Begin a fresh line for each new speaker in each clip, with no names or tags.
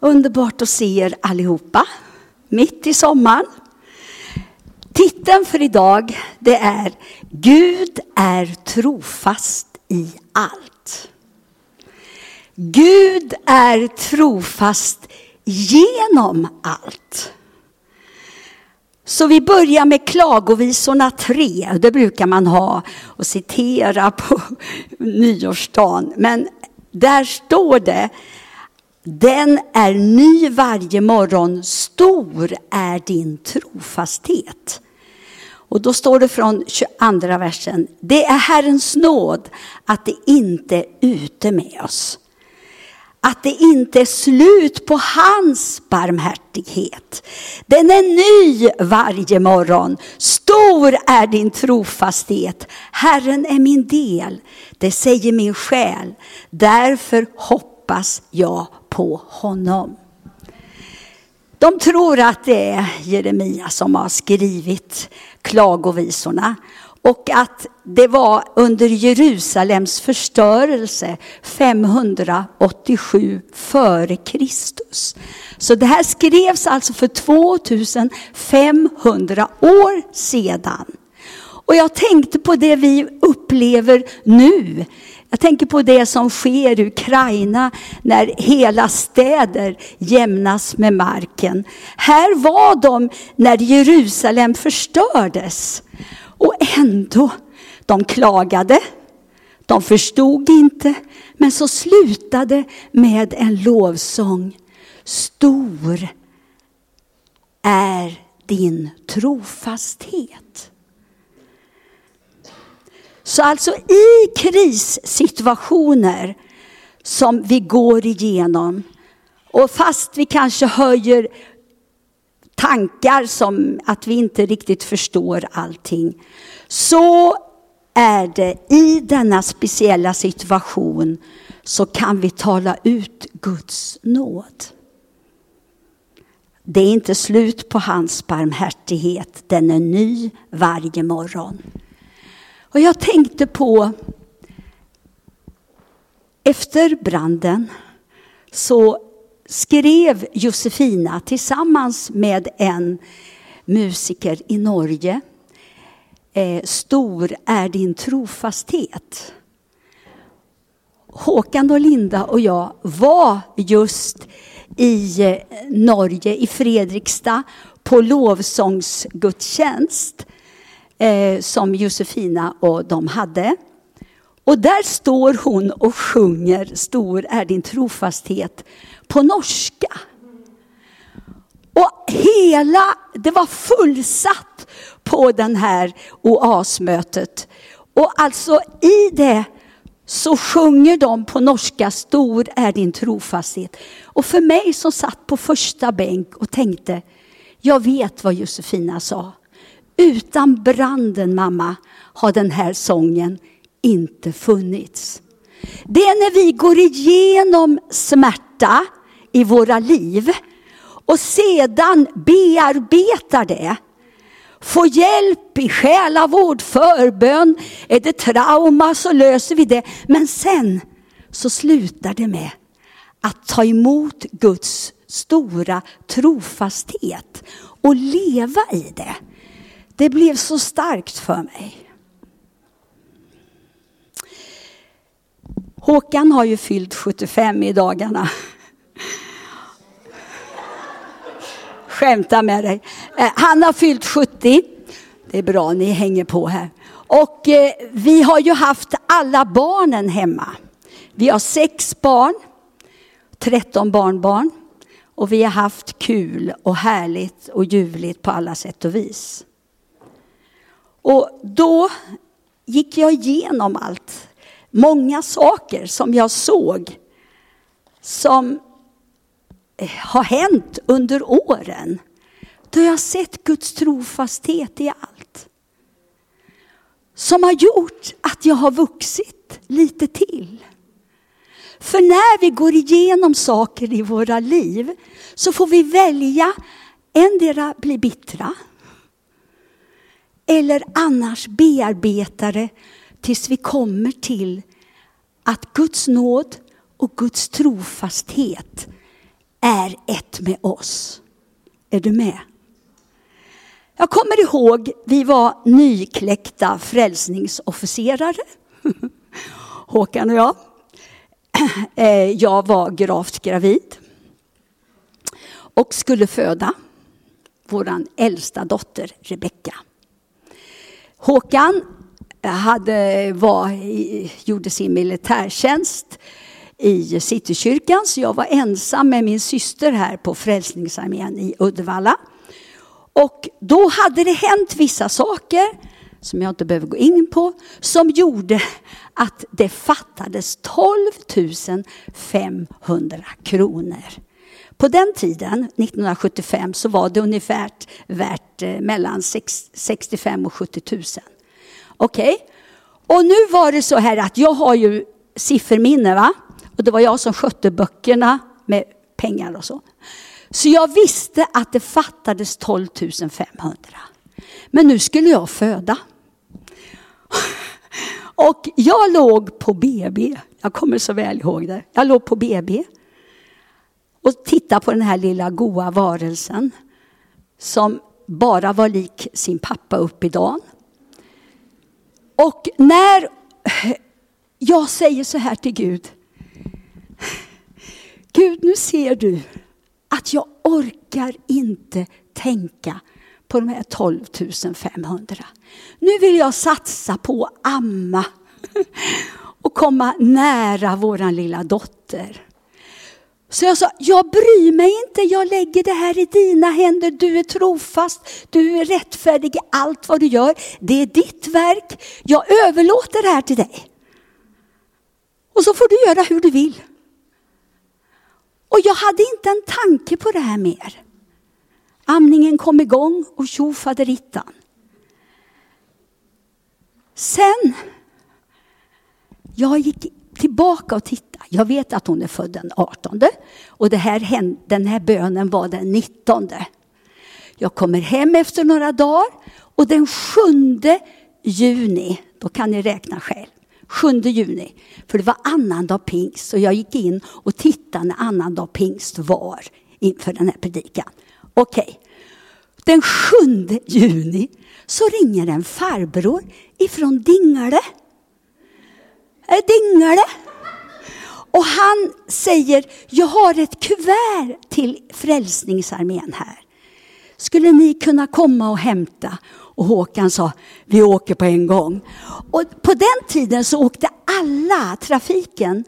Underbart att se er allihopa, mitt i sommaren. Titeln för idag det är Gud är trofast i allt. Gud är trofast genom allt. Så vi börjar med klagovisorna 3. Det brukar man ha och citera på nyårsdagen. Men där står det den är ny varje morgon, stor är din trofasthet. Och då står det från 22 versen. Det är Herrens nåd att det inte är ute med oss. Att det inte är slut på hans barmhärtighet. Den är ny varje morgon. Stor är din trofasthet. Herren är min del. Det säger min själ. Därför hoppas jag på honom. De tror att det är Jeremia som har skrivit klagovisorna och att det var under Jerusalems förstörelse 587 före Kristus. Så det här skrevs alltså för 2500 år sedan. Och jag tänkte på det vi upplever nu jag tänker på det som sker i Ukraina när hela städer jämnas med marken. Här var de när Jerusalem förstördes. Och ändå, de klagade. De förstod inte, men så slutade med en lovsång. Stor är din trofasthet. Så alltså i krissituationer som vi går igenom och fast vi kanske höjer tankar som att vi inte riktigt förstår allting. Så är det i denna speciella situation så kan vi tala ut Guds nåd. Det är inte slut på hans barmhärtighet, den är ny varje morgon. Och jag tänkte på, efter branden så skrev Josefina tillsammans med en musiker i Norge, eh, Stor är din trofasthet. Håkan och Linda och jag var just i eh, Norge, i Fredrikstad, på lovsångsgudstjänst eh, som Josefina och de hade. Och där står hon och sjunger Stor är din trofasthet på norska. Och hela, det var fullsatt på den här oasmötet. Och alltså i det så sjunger de på norska, stor är din trofasthet. Och för mig som satt på första bänk och tänkte, jag vet vad Josefina sa. Utan branden mamma har den här sången inte funnits. Det är när vi går igenom smärta i våra liv och sedan bearbetar det. Får hjälp i själavård, förbön. Är det trauma så löser vi det. Men sen så slutar det med att ta emot Guds stora trofasthet och leva i det. Det blev så starkt för mig. Håkan har ju fyllt 75 i dagarna. Skämta med dig. Eh, han har fyllt 70. Det är bra, ni hänger på här. Och eh, vi har ju haft alla barnen hemma. Vi har sex barn, 13 barnbarn. Och vi har haft kul och härligt och ljuvligt på alla sätt och vis. Och då gick jag igenom allt. Många saker som jag såg som eh, har hänt under åren. Då jag sett Guds trofasthet i allt. Som har gjort att jag har vuxit lite till. För när vi går igenom saker i våra liv så får vi välja endera bli bittra eller annars bearbetare tills vi kommer till att Guds nåd och Guds trofasthet är ett med oss. Är du med? Jag kommer ihåg, vi var nykläckta frälsningsofficerare. Håkan och jag. Eh, jag var gravt gravid och skulle föda vår äldsta dotter Rebecka. Håkan eh, hade, var, gjorde sin militärtjänst i Citykyrkan så jag var ensam med min syster här på Frälsningsarmén i Uddevalla. Och då hade det hänt vissa saker som jag inte behöver gå in på, som gjorde att det fattades 12 500 kronor. På den tiden, 1975, så var det ungefär värt eh, mellan 65 och 70 000. Okej? Okay? Och nu var det så här att jag har ju sifferminne, va? Och det var jag som skötte böckerna med pengar och så. Så jag visste att det fattades 12 500. Men nu skulle jag föda. Och jag låg på BB. Jag kommer så väl ihåg det. Jag låg på BB och titta på den här lilla goa varelsen som bara var lik sin pappa upp i dagen. Och när jag säger så här till Gud. Gud, nu ser du att jag orkar inte tänka på de här 12 500. Nu vill jag satsa på att amma och komma nära våran lilla dotter. Så jag sa, jag bryr mig inte, jag lägger det här i dina händer. Du är trofast, du är rättfärdig i allt vad du gör. Det är ditt verk. Jag överlåter det här till dig. Och så får du göra hur du vill. Och jag hade inte en tanke på det här mer. Amningen kom igång och tjofade rittan. Sen, jag gick tillbaka och titta. Jag vet att hon är född den 18 och det här, den här bönen var den 19. Jag kommer hem efter några dagar och den 7 juni, då kan ni räkna själv, 7 juni, för det var annandag pingst och jag gick in och tittade när annandag pingst var inför den här predikan. Okej, okay. den 7 juni så ringer en farbror ifrån Dingle. Äh, Dingle. Och han säger, jag har ett kuvert till Frälsningsarmén här. Skulle ni kunna komma och hämta? Och Håkan sa, vi åker på en gång. Och på den tiden så åkte alla trafiken,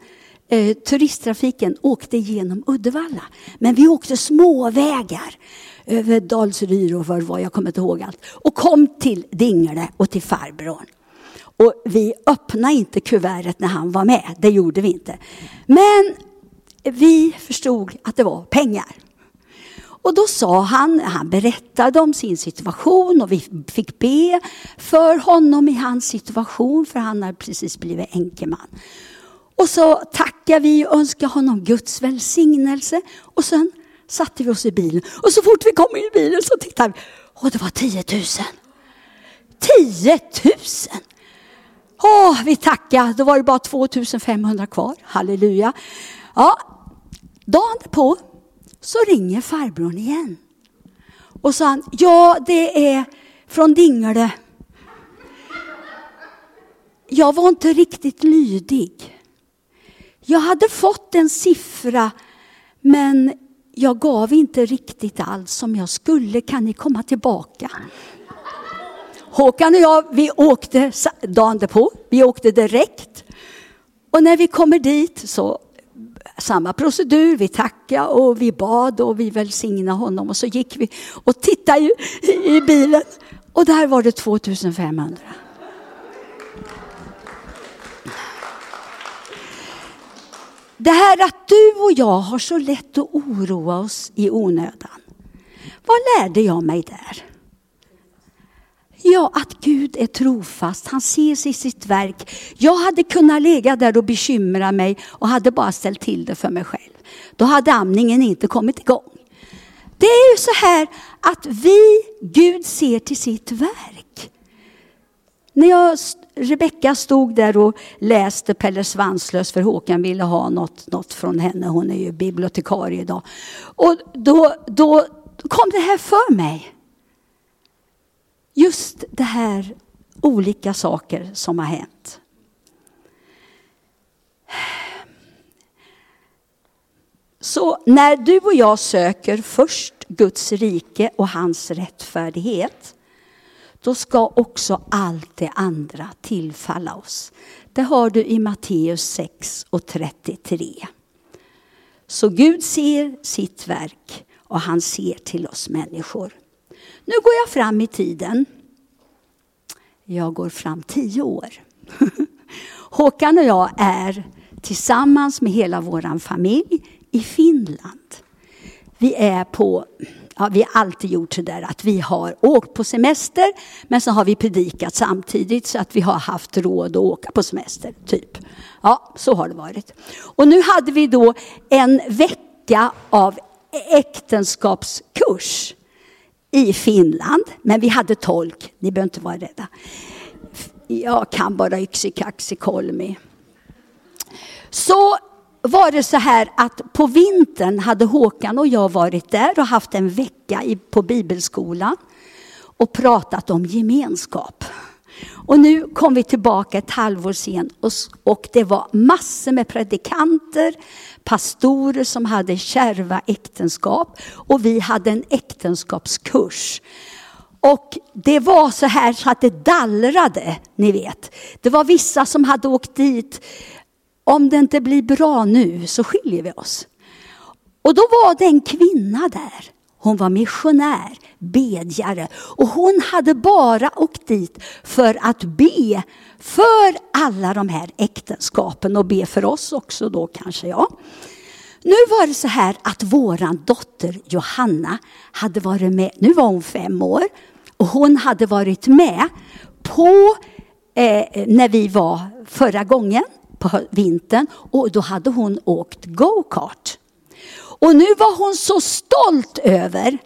eh, turisttrafiken åkte genom Uddevalla. Men vi åkte småvägar över Dalsryr och det var, jag kommer inte ihåg allt. Och kom till Dingle och till farbrorn. Och vi öppnade inte kuvertet när han var med, det gjorde vi inte. Men vi förstod att det var pengar. Och då sa han, han berättade om sin situation och vi fick be för honom i hans situation, för han hade precis blivit enkeman. Och så tackade vi och önskade honom Guds välsignelse. Och sen satte vi oss i bilen. Och så fort vi kom in i bilen så tittade vi. Och det var 10 000. 10 000! Åh, vi tackar. Då var det bara 2500 kvar. Halleluja. Ja, dagen på så ringer farbrorn igen. Och sa han, ja det är från Dingle. Jag var inte riktigt lydig. Jag hade fått en siffra men jag gav inte riktigt allt som jag skulle. Kan ni komma tillbaka? Håkan och jag, vi åkte dagen därpå. Vi åkte direkt. Och när vi kommer dit så samma procedur, vi tackade och vi bad och vi välsignade honom och så gick vi och tittade i, i bilen och där var det 2500. Det här att du och jag har så lätt att oroa oss i onödan. Vad lärde jag mig där? Ja, att Gud är trofast. Han ser sig i sitt verk. Jag hade kunnat ligga där och bekymra mig och hade bara ställt till det för mig själv. Då hade amningen inte kommit igång. Det är ju så här att vi, Gud ser till sitt verk. När jag, Rebecka stod där och läste Pelle Svanslös för Håkan ville ha något, något från henne. Hon är ju bibliotekarie idag. Och då, då kom det här för mig. Just det här olika saker som har hänt. Så när du och jag söker först Guds rike och hans rättfärdighet, då ska också allt det andra tillfalla oss. Det har du i Matteus 6 och 33. Så Gud ser sitt verk och han ser till oss människor. Nu går jag fram i tiden. Jag går fram tio år. Håkan och jag är tillsammans med hela vår familj i Finland. Vi är på, ja, vi har alltid gjort så där att vi har åkt på semester men så har vi predikat samtidigt så att vi har haft råd att åka på semester. Typ. Ja, så har det varit. Och nu hade vi då en vecka av äktenskapskurs i Finland. Men vi hade tolk, ni behöver inte vara rädda. Jag kan bara yxi kolmi. Så var det så här att på vintern hade Håkan och jag varit där och haft en vecka på bibelskolan och pratat om gemenskap. Och nu kom vi tillbaka ett halvår sen och, och det var massor med predikanter, pastorer som hade kärva äktenskap och vi hade en äktenskapskurs. Och det var så här så att det dallrade, ni vet. Det var vissa som hade åkt dit. Om det inte blir bra nu så skiljer vi oss. Och då var det en kvinna där hon var missionär, bedjare och hon hade bara åkt dit för att be för alla de här äktenskapen och be för oss också då kanske ja. Nu var det så här att våran dotter Johanna hade varit med, nu var hon fem år och hon hade varit med på eh, när vi var förra gången på vintern och då hade hon åkt go-kart. Och nu var hon så stolt över,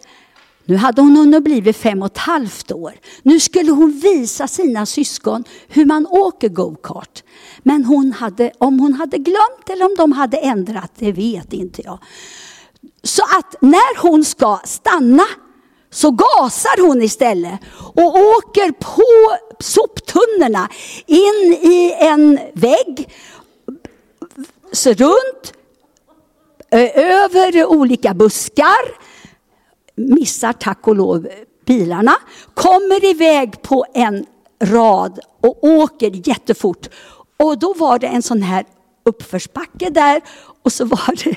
nu hade hon hunnit blivit fem och ett halvt år. Nu skulle hon visa sina syskon hur man åker go-kart. Men hon hade, om hon hade glömt eller om de hade ändrat, det vet inte jag. Så att när hon ska stanna så gasar hon istället och åker på soptunnorna in i en vägg, så runt, Eh, över olika buskar, missar tack och lov bilarna, kommer iväg på en rad och åker jättefort. Och då var det en sån här uppförsbacke där och så var det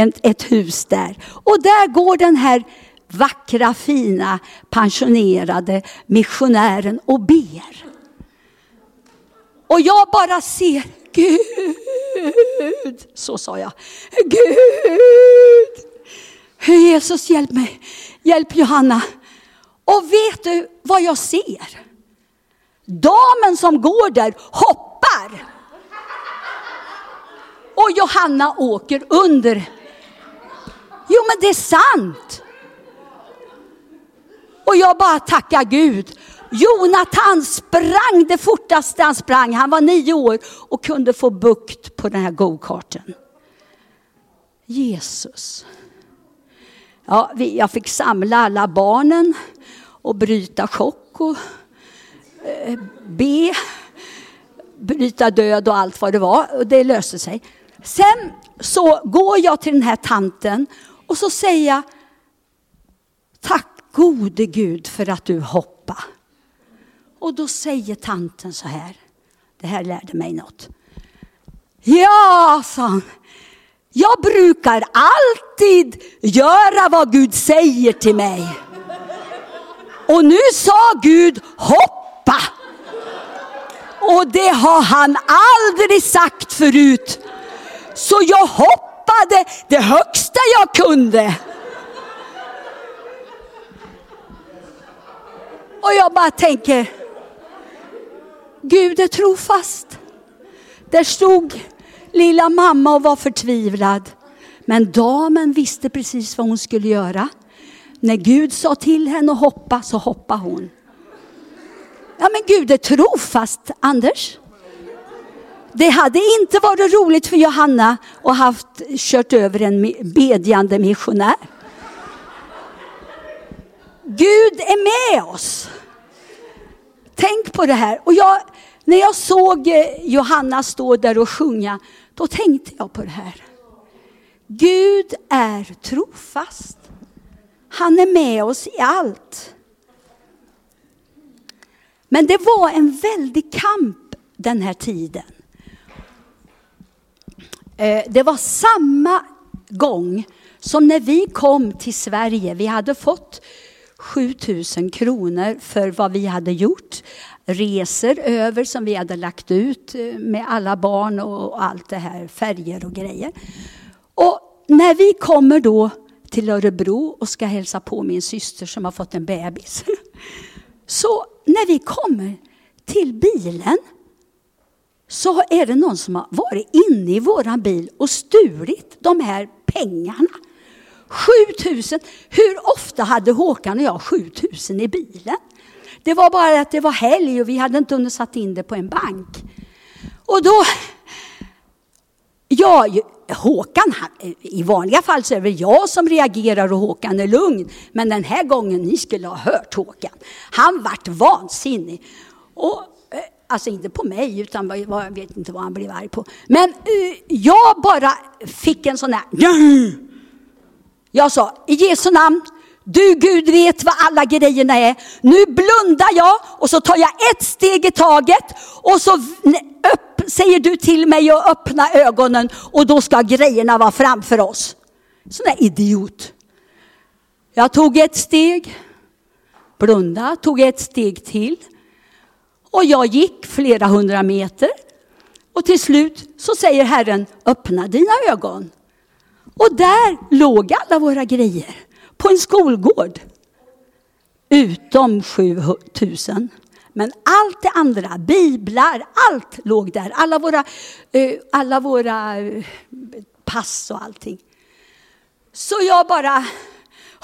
ett, ett hus där. Och där går den här vackra, fina, pensionerade missionären och ber. Och jag bara ser Gud, så sa jag. Gud, Jesus hjälp mig, hjälp Johanna. Och vet du vad jag ser? Damen som går där hoppar. Och Johanna åker under. Jo men det är sant. Och jag bara tackar Gud. Jonathan sprang det fortaste han sprang. Han var nio år och kunde få bukt på den här go-karten. Jesus. Ja, jag fick samla alla barnen och bryta chock och eh, be, bryta död och allt vad det var. Och det löste sig. Sen så går jag till den här tanten och så säger jag Tack gode Gud för att du hoppade. Och då säger tanten så här. Det här lärde mig något. Ja, sa han. Jag brukar alltid göra vad Gud säger till mig. Och nu sa Gud hoppa. Och det har han aldrig sagt förut. Så jag hoppade det högsta jag kunde. Och jag bara tänker, Gud är trofast. Där stod lilla mamma och var förtvivlad. Men damen visste precis vad hon skulle göra. När Gud sa till henne att hoppa så hoppade hon. Ja men Gud är trofast, Anders. Det hade inte varit roligt för Johanna att haft kört över en bedjande missionär. Gud är med oss. Tänk på det här. Och jag, när jag såg eh, Johanna stå där och sjunga, då tänkte jag på det här. Gud är trofast. Han är med oss i allt. Men det var en väldig kamp den här tiden. Eh, det var samma gång som när vi kom till Sverige. Vi hade fått 7000 kronor för vad vi hade gjort. Resor över som vi hade lagt ut eh, med alla barn och allt det här, färger och grejer. Och när vi kommer då till Örebro och ska hälsa på min syster som har fått en bebis. Så när vi kommer till bilen så är det någon som har varit inne i våran bil och stulit de här pengarna. 7000. Hur ofta hade Håkan och jag 7000 i bilen? Det var bara att det var helg och vi hade inte hunnit satt in det på en bank. Och då, ja, Håkan, i vanliga fall så är det väl jag som reagerar och Håkan är lugn. Men den här gången, ni skulle ha hört Håkan. Han vart vansinnig. Och, eh, alltså inte på mig, utan jag vet inte vad han blev arg på. Men eh, jag bara fick en sån här... Jag sa, i Jesu namn, du Gud vet vad alla grejerna är. Nu blundar jag och så tar jag ett steg i taget och så upp, säger du till mig att öppna ögonen och då ska grejerna vara framför oss. Sån där idiot. Jag tog ett steg, blunda, tog ett steg till. Och jag gick flera hundra meter. Och till slut så säger Herren, öppna dina ögon. Och där låg alla våra grejer på en skolgård. Utom 7000. Men allt det andra, biblar, allt låg där. Alla våra, eh, alla våra eh, pass och allting. Så jag bara,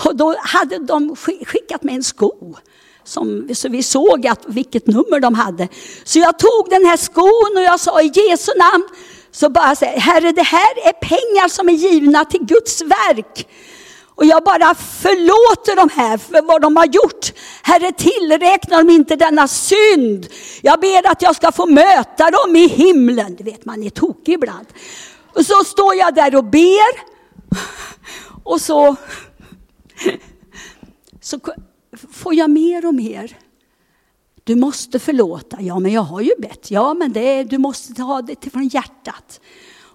och då hade de skickat mig en sko. Som, så vi såg att, vilket nummer de hade. Så jag tog den här skon och jag sa i Jesu namn, så bara säger Herre det här är pengar som är givna till Guds verk. Och jag bara förlåter dem här för vad de har gjort. Herre, tillräkna dem inte denna synd. Jag ber att jag ska få möta dem i himlen. Du vet, man är tokig ibland. Och så står jag där och ber. Och så, så får jag mer och mer. Du måste förlåta. Ja, men jag har ju bett. Ja, men det, du måste ta det från hjärtat.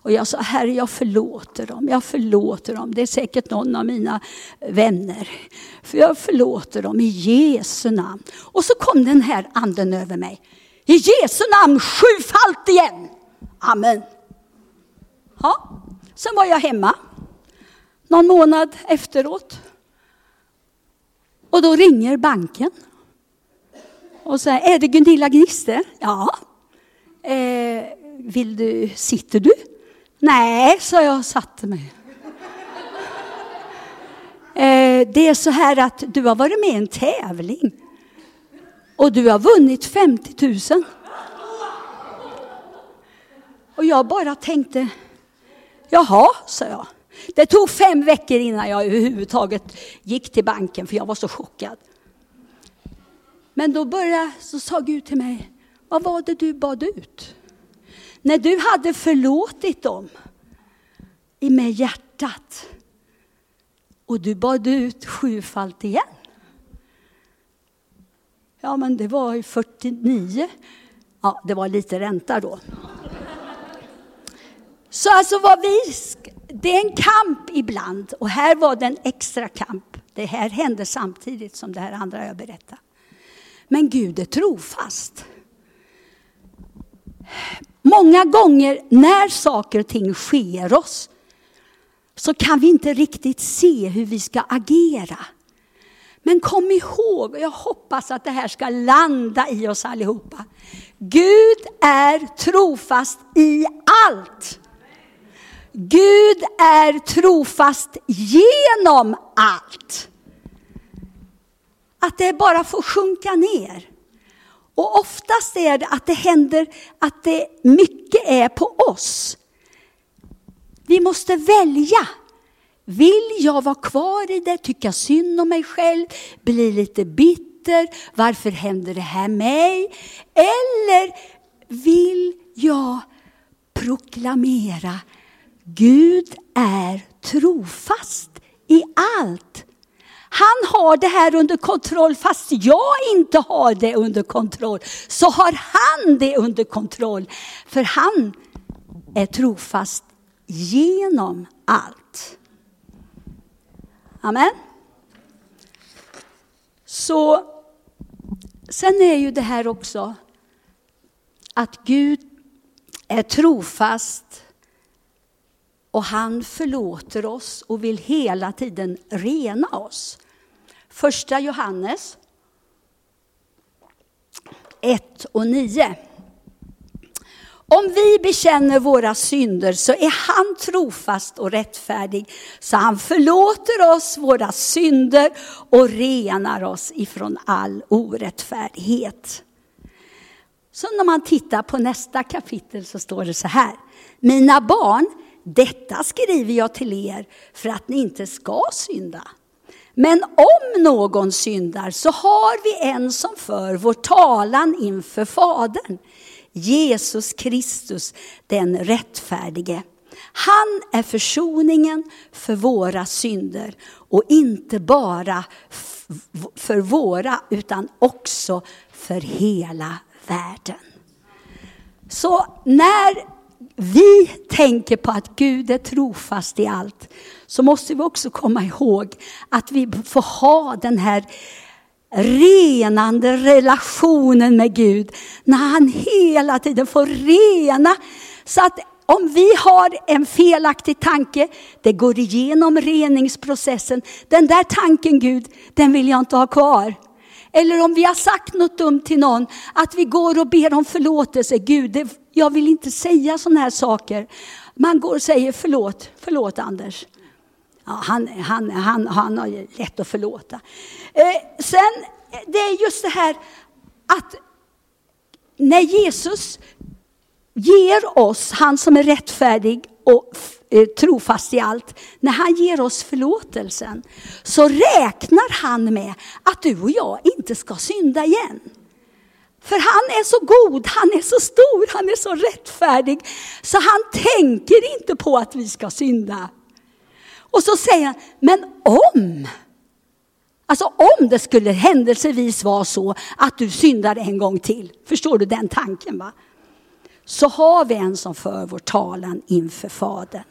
Och jag sa, Herre jag förlåter dem, jag förlåter dem. Det är säkert någon av mina vänner. För jag förlåter dem i Jesu namn. Och så kom den här anden över mig. I Jesu namn sjufalt igen. Amen. Ja, sen var jag hemma. Någon månad efteråt. Och då ringer banken. Och säger, är det Gunilla Gniste? Ja. Eh, vill du, sitter du? Nej, sa jag och satte mig. Eh, det är så här att du har varit med i en tävling och du har vunnit 50 000. Och jag bara tänkte, jaha, sa jag. Det tog fem veckor innan jag överhuvudtaget gick till banken för jag var så chockad. Men då började, så sa Gud till mig, vad var det du bad ut? När du hade förlåtit dem med hjärtat och du bad ut sjufalt igen. Ja, men det var ju 49. Ja, det var lite ränta då. Så alltså vad vi, det är en kamp ibland och här var det en extra kamp. Det här hände samtidigt som det här andra jag berättade. Men Gud är trofast. Många gånger när saker och ting sker oss så kan vi inte riktigt se hur vi ska agera. Men kom ihåg, och jag hoppas att det här ska landa i oss allihopa. Gud är trofast i allt. Gud är trofast genom allt. Att det bara får sjunka ner. Och oftast är det att det händer att det mycket är på oss. Vi måste välja. Vill jag vara kvar i det, tycka synd om mig själv, bli lite bitter, varför händer det här mig? Eller vill jag proklamera, Gud är trofast i allt. Han har det här under kontroll fast jag inte har det under kontroll. Så har han det under kontroll. För han är trofast genom allt. Amen. Så sen är ju det här också att Gud är trofast och han förlåter oss och vill hela tiden rena oss. Första Johannes 1 och 9. Om vi bekänner våra synder så är han trofast och rättfärdig så han förlåter oss våra synder och renar oss ifrån all orättfärdighet. Så när man tittar på nästa kapitel så står det så här. Mina barn, detta skriver jag till er för att ni inte ska synda. Men om någon syndar så har vi en som för vår talan inför Fadern. Jesus Kristus, den rättfärdige. Han är försoningen för våra synder och inte bara för våra utan också för hela världen. Så när vi tänker på att Gud är trofast i allt så måste vi också komma ihåg att vi får ha den här renande relationen med Gud. När han hela tiden får rena. Så att om vi har en felaktig tanke, det går igenom reningsprocessen. Den där tanken Gud, den vill jag inte ha kvar. Eller om vi har sagt något dumt till någon, att vi går och ber om förlåtelse. Gud, det, jag vill inte säga sådana här saker. Man går och säger förlåt, förlåt Anders. Ja, han, han, han, han har lätt att förlåta. Eh, sen, det är just det här att när Jesus ger oss, han som är rättfärdig och Eh, trofast i allt, när han ger oss förlåtelsen så räknar han med att du och jag inte ska synda igen. För han är så god, han är så stor, han är så rättfärdig så han tänker inte på att vi ska synda. Och så säger han, men om, alltså om det skulle händelsevis vara så att du syndar en gång till, förstår du den tanken va? Så har vi en som för vår talan inför Fadern.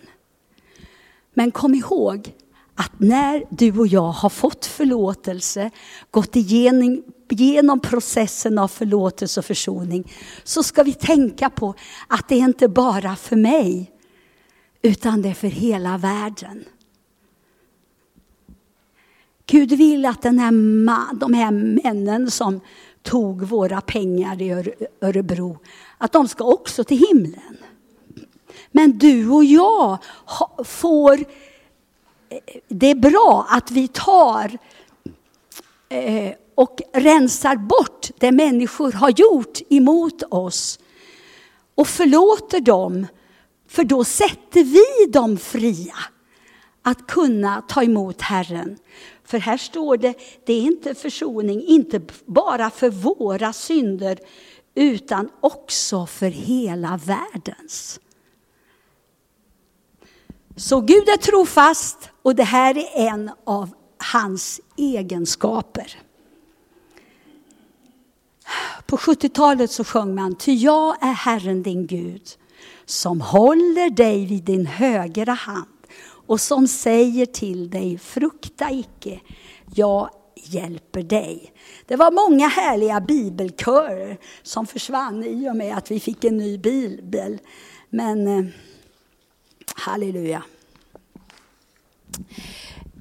Men kom ihåg att när du och jag har fått förlåtelse, gått igenom, genom processen av förlåtelse och försoning, så ska vi tänka på att det är inte bara för mig, utan det är för hela världen. Gud vill att den här de här männen som tog våra pengar i Örebro, att de ska också till himlen. Men du och jag får, eh, det är bra att vi tar eh, och rensar bort det människor har gjort emot oss och förlåter dem, för då sätter vi dem fria att kunna ta emot Herren. För här står det, det är inte försoning, inte bara för våra synder, utan också för hela världens. Så Gud är trofast och det här är en av hans egenskaper. På 70-talet så sjöng man, ty jag är Herren din Gud, som håller dig vid din högra hand och som säger till dig, frukta icke, jag hjälper dig. Det var många härliga bibelkörer som försvann i och med att vi fick en ny bibel. Men eh, halleluja.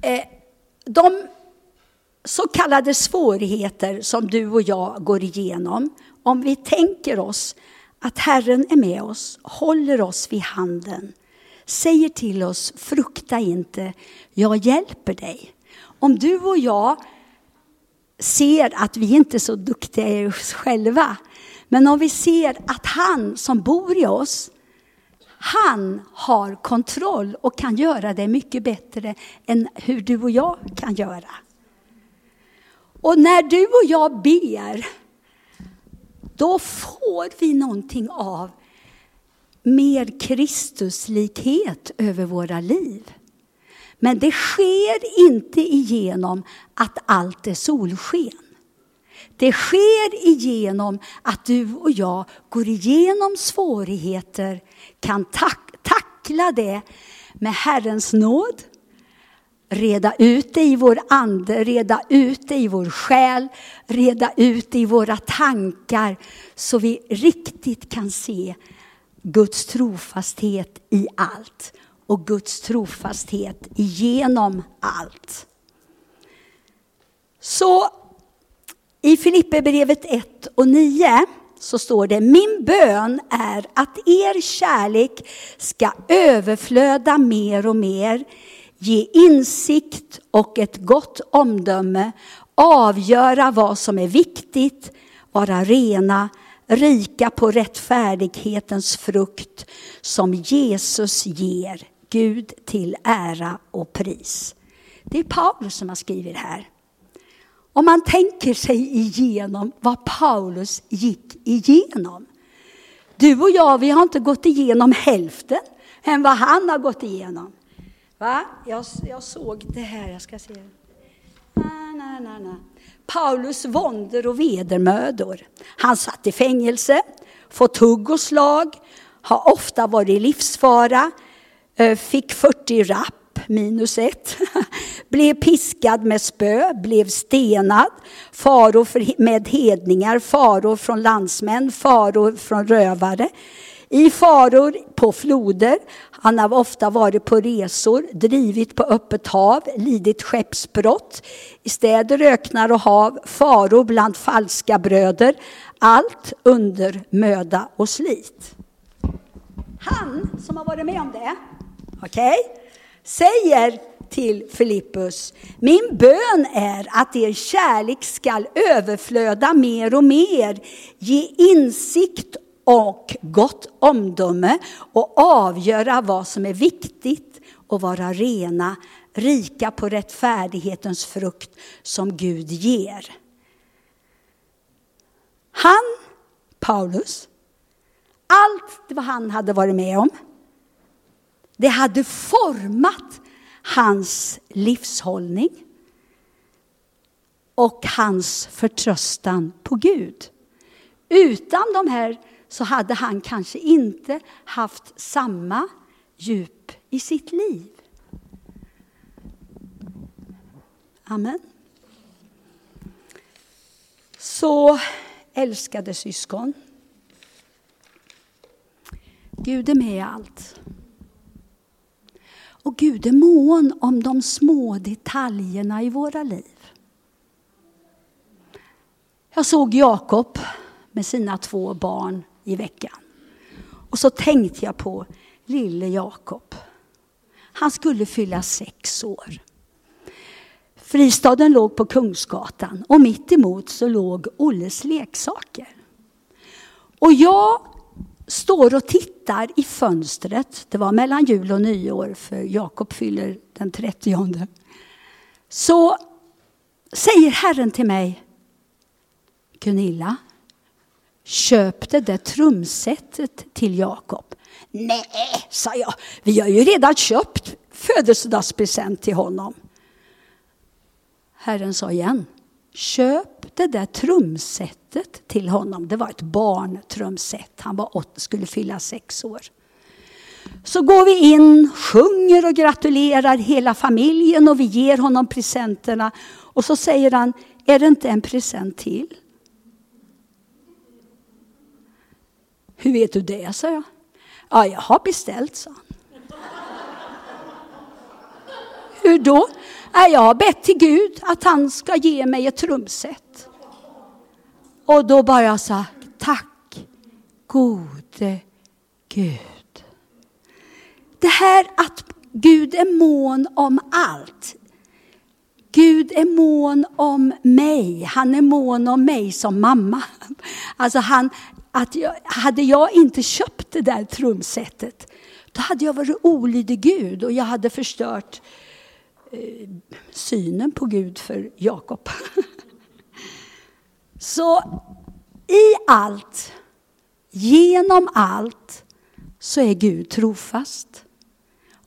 Eh, de så kallade svårigheter som du och jag går igenom, om vi tänker oss att Herren är med oss, håller oss vid handen, säger till oss, frukta inte, jag hjälper dig. Om du och jag ser att vi inte är så duktiga i oss själva. Men om vi ser att han som bor i oss, han har kontroll och kan göra det mycket bättre än hur du och jag kan göra. Och när du och jag ber, då får vi någonting av mer Kristuslikhet över våra liv. Men det sker inte igenom att allt är solsken. Det sker igenom att du och jag går igenom svårigheter, kan tack, tackla det med Herrens nåd, reda ut det i vår ande, reda ut det i vår själ, reda ut det i våra tankar så vi riktigt kan se Guds trofasthet i allt och Guds trofasthet genom allt. Så i Filipperbrevet 1 och 9 så står det, min bön är att er kärlek ska överflöda mer och mer, ge insikt och ett gott omdöme, avgöra vad som är viktigt, vara rena, rika på rättfärdighetens frukt som Jesus ger Gud till ära och pris. Det är Paulus som har skrivit det här. Om man tänker sig igenom vad Paulus gick igenom. Du och jag, vi har inte gått igenom hälften än vad han har gått igenom. Va? Jag, jag såg det här, jag ska se. Na, na, na, na. Paulus våndor och vedermödor. Han satt i fängelse, fått hugg och slag, har ofta varit i livsfara, eh, fick 40 rapp minus ett, blev piskad med spö, blev stenad, faror med hedningar, faror från landsmän, faror från rövare, i faror på floder. Han har ofta varit på resor, drivit på öppet hav, lidit skeppsbrott i städer, öknar och hav, faror bland falska bröder. Allt under möda och slit. Han som har varit med om det, okej, okay, säger till Filippus, min bön är att er kärlek skall överflöda mer och mer, ge insikt och gott omdöme och avgöra vad som är viktigt och vara rena, rika på rättfärdighetens frukt som Gud ger. Han, Paulus, allt vad han hade varit med om, det hade format hans livshållning och hans förtröstan på Gud. Utan de här så hade han kanske inte haft samma djup i sitt liv. Amen. Så älskade syskon. Gud är med i allt. Och Gud är mån om de små detaljerna i våra liv. Jag såg Jakob med sina två barn i veckan. Och så tänkte jag på lille Jakob. Han skulle fylla sex år. Fristaden låg på Kungsgatan och mitt emot så låg Olles leksaker. Och jag står och tittar i fönstret. Det var mellan jul och nyår för Jakob fyller den 30. Så säger Herren till mig, Gunilla, köp det där trumsetet till Jakob. Nej, sa jag, vi har ju redan köpt födelsedagspresent till honom. Herren sa igen, köp det där trumsetet till honom. Det var ett barntrumset, han var åt, skulle fylla sex år. Så går vi in, sjunger och gratulerar hela familjen och vi ger honom presenterna. Och så säger han, är det inte en present till? Hur vet du det, sa jag. Ja, jag har beställt, sa han. Hur då? Jag har bett till Gud att han ska ge mig ett trumset. Och då bara jag sa, tack gode Gud. Det här att Gud är mån om allt. Gud är mån om mig. Han är mån om mig som mamma. Alltså han, att jag, hade jag inte köpt det där trumsetet, då hade jag varit olydig Gud och jag hade förstört eh, synen på Gud för Jakob. Så i allt, genom allt, så är Gud trofast.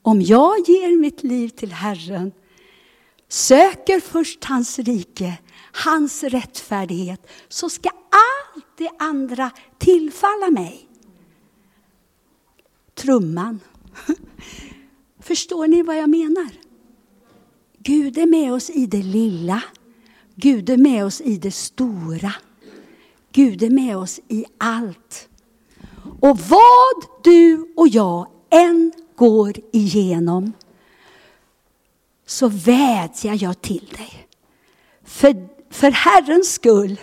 Om jag ger mitt liv till Herren, söker först hans rike, hans rättfärdighet, så ska allt det andra tillfalla mig. Trumman. Förstår ni vad jag menar? Gud är med oss i det lilla. Gud är med oss i det stora. Gud är med oss i allt. Och vad du och jag än går igenom så vädjar jag till dig. För, för Herrens skull,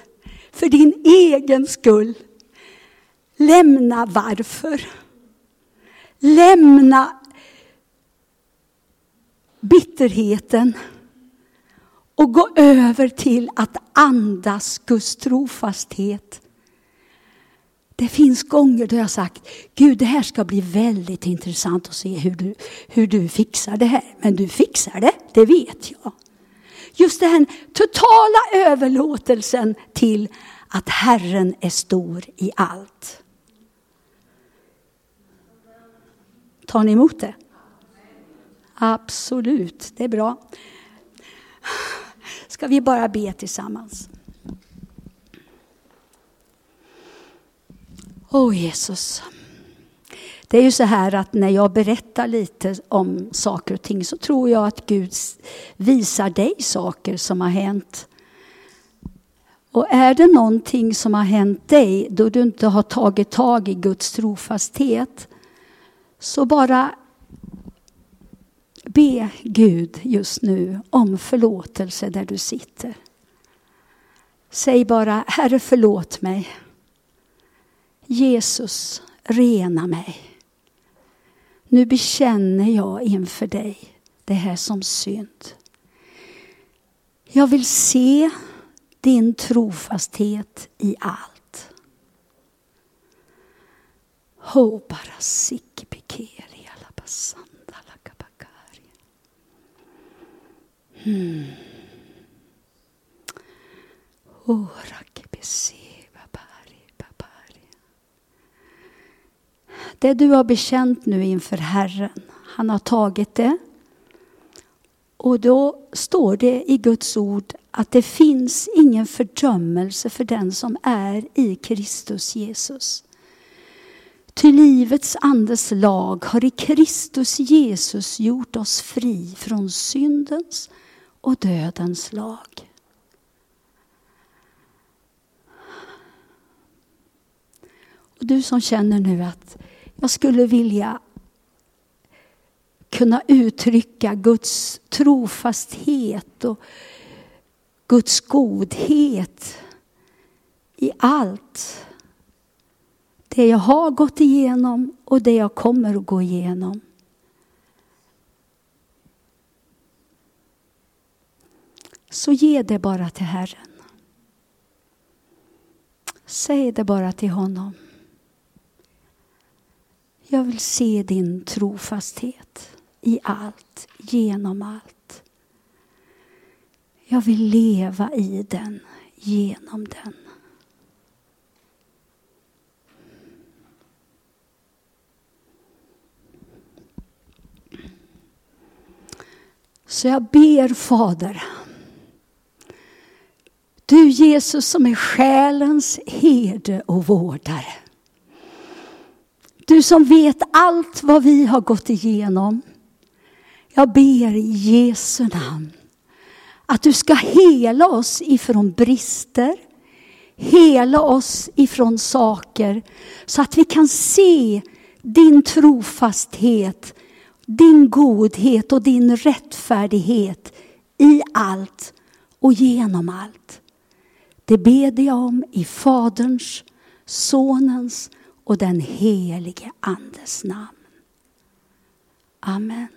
för din egen skull. Lämna varför. Lämna bitterheten och gå över till att andas Guds trofasthet. Det finns gånger då jag sagt, Gud det här ska bli väldigt intressant att se hur du, hur du fixar det här. Men du fixar det, det vet jag. Just den totala överlåtelsen till att Herren är stor i allt. Tar ni emot det? Absolut, det är bra. Ska vi bara be tillsammans? Åh oh, Jesus. Det är ju så här att när jag berättar lite om saker och ting så tror jag att Gud visar dig saker som har hänt. Och är det någonting som har hänt dig då du inte har tagit tag i Guds trofasthet så bara be Gud just nu om förlåtelse där du sitter. Säg bara, Herre förlåt mig. Jesus, rena mig. Nu bekänner jag inför dig det här som synd. Jag vill se din trofasthet i allt. Ho bara sikipikeri alabasanda Hmm. Det du har bekänt nu inför Herren, han har tagit det. Och då står det i Guds ord att det finns ingen fördömelse för den som är i Kristus Jesus. Ty livets andes lag har i Kristus Jesus gjort oss fri från syndens och dödens lag. Och du som känner nu att jag skulle vilja kunna uttrycka Guds trofasthet och Guds godhet i allt. Det jag har gått igenom och det jag kommer att gå igenom. Så ge det bara till Herren. Säg det bara till honom. Jag vill se din trofasthet i allt, genom allt. Jag vill leva i den, genom den. Så jag ber Fader, du Jesus som är själens herde och vårdare. Du som vet allt vad vi har gått igenom. Jag ber i Jesu namn att du ska hela oss ifrån brister, hela oss ifrån saker så att vi kan se din trofasthet, din godhet och din rättfärdighet i allt och genom allt. Det ber jag om i Faderns, Sonens och den helige Andes namn. Amen.